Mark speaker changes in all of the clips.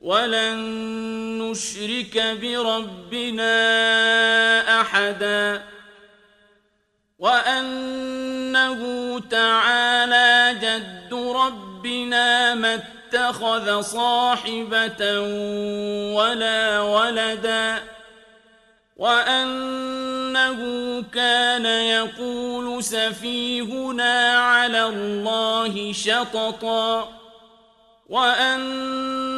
Speaker 1: ولن نشرك بربنا أحدا وأنه تعالى جد ربنا ما اتخذ صاحبة ولا ولدا وأنه كان يقول سفيهنا على الله شططا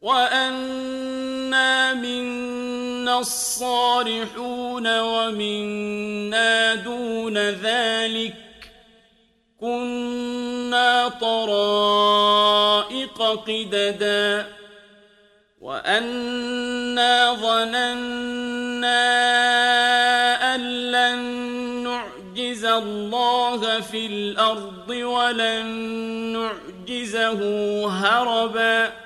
Speaker 1: وأنا منا الصالحون ومنا دون ذلك كنا طرائق قددا وأنا ظننا أن لن نعجز الله في الأرض ولن نعجزه هربا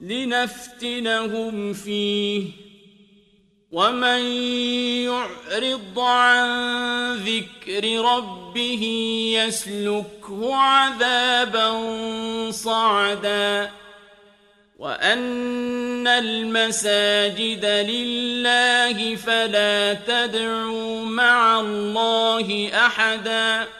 Speaker 1: لنفتنهم فيه. ومن يعرض عن ذكر ربه يسلكه عذابا صعدا. وأن المساجد لله فلا تدعوا مع الله أحداً.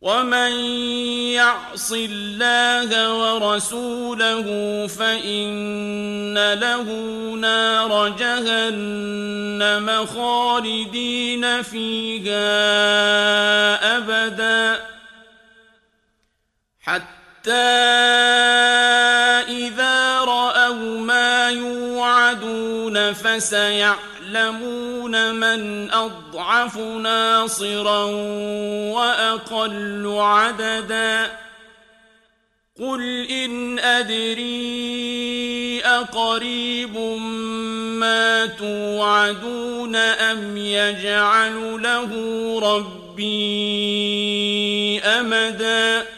Speaker 1: ومن يعص الله ورسوله فإن له نار جهنم خالدين فيها أبدا حتى إذا رأوا ما يوعدون فسيعلمون يعلمون من أضعف ناصرا وأقل عددا. قل إن أدري أقريب ما توعدون أم يجعل له ربي أمداً.